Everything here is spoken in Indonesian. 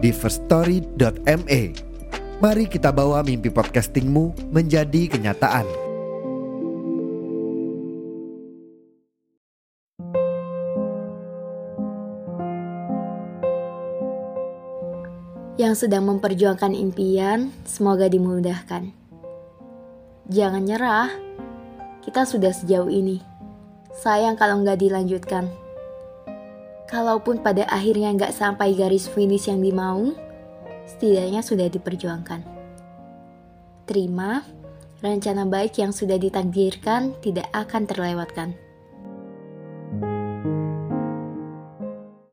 di firststory.me. Mari kita bawa mimpi podcastingmu menjadi kenyataan. Yang sedang memperjuangkan impian, semoga dimudahkan. Jangan nyerah, kita sudah sejauh ini. Sayang kalau nggak dilanjutkan. Kalaupun pada akhirnya nggak sampai garis finish yang dimau, setidaknya sudah diperjuangkan. Terima, rencana baik yang sudah ditakdirkan tidak akan terlewatkan.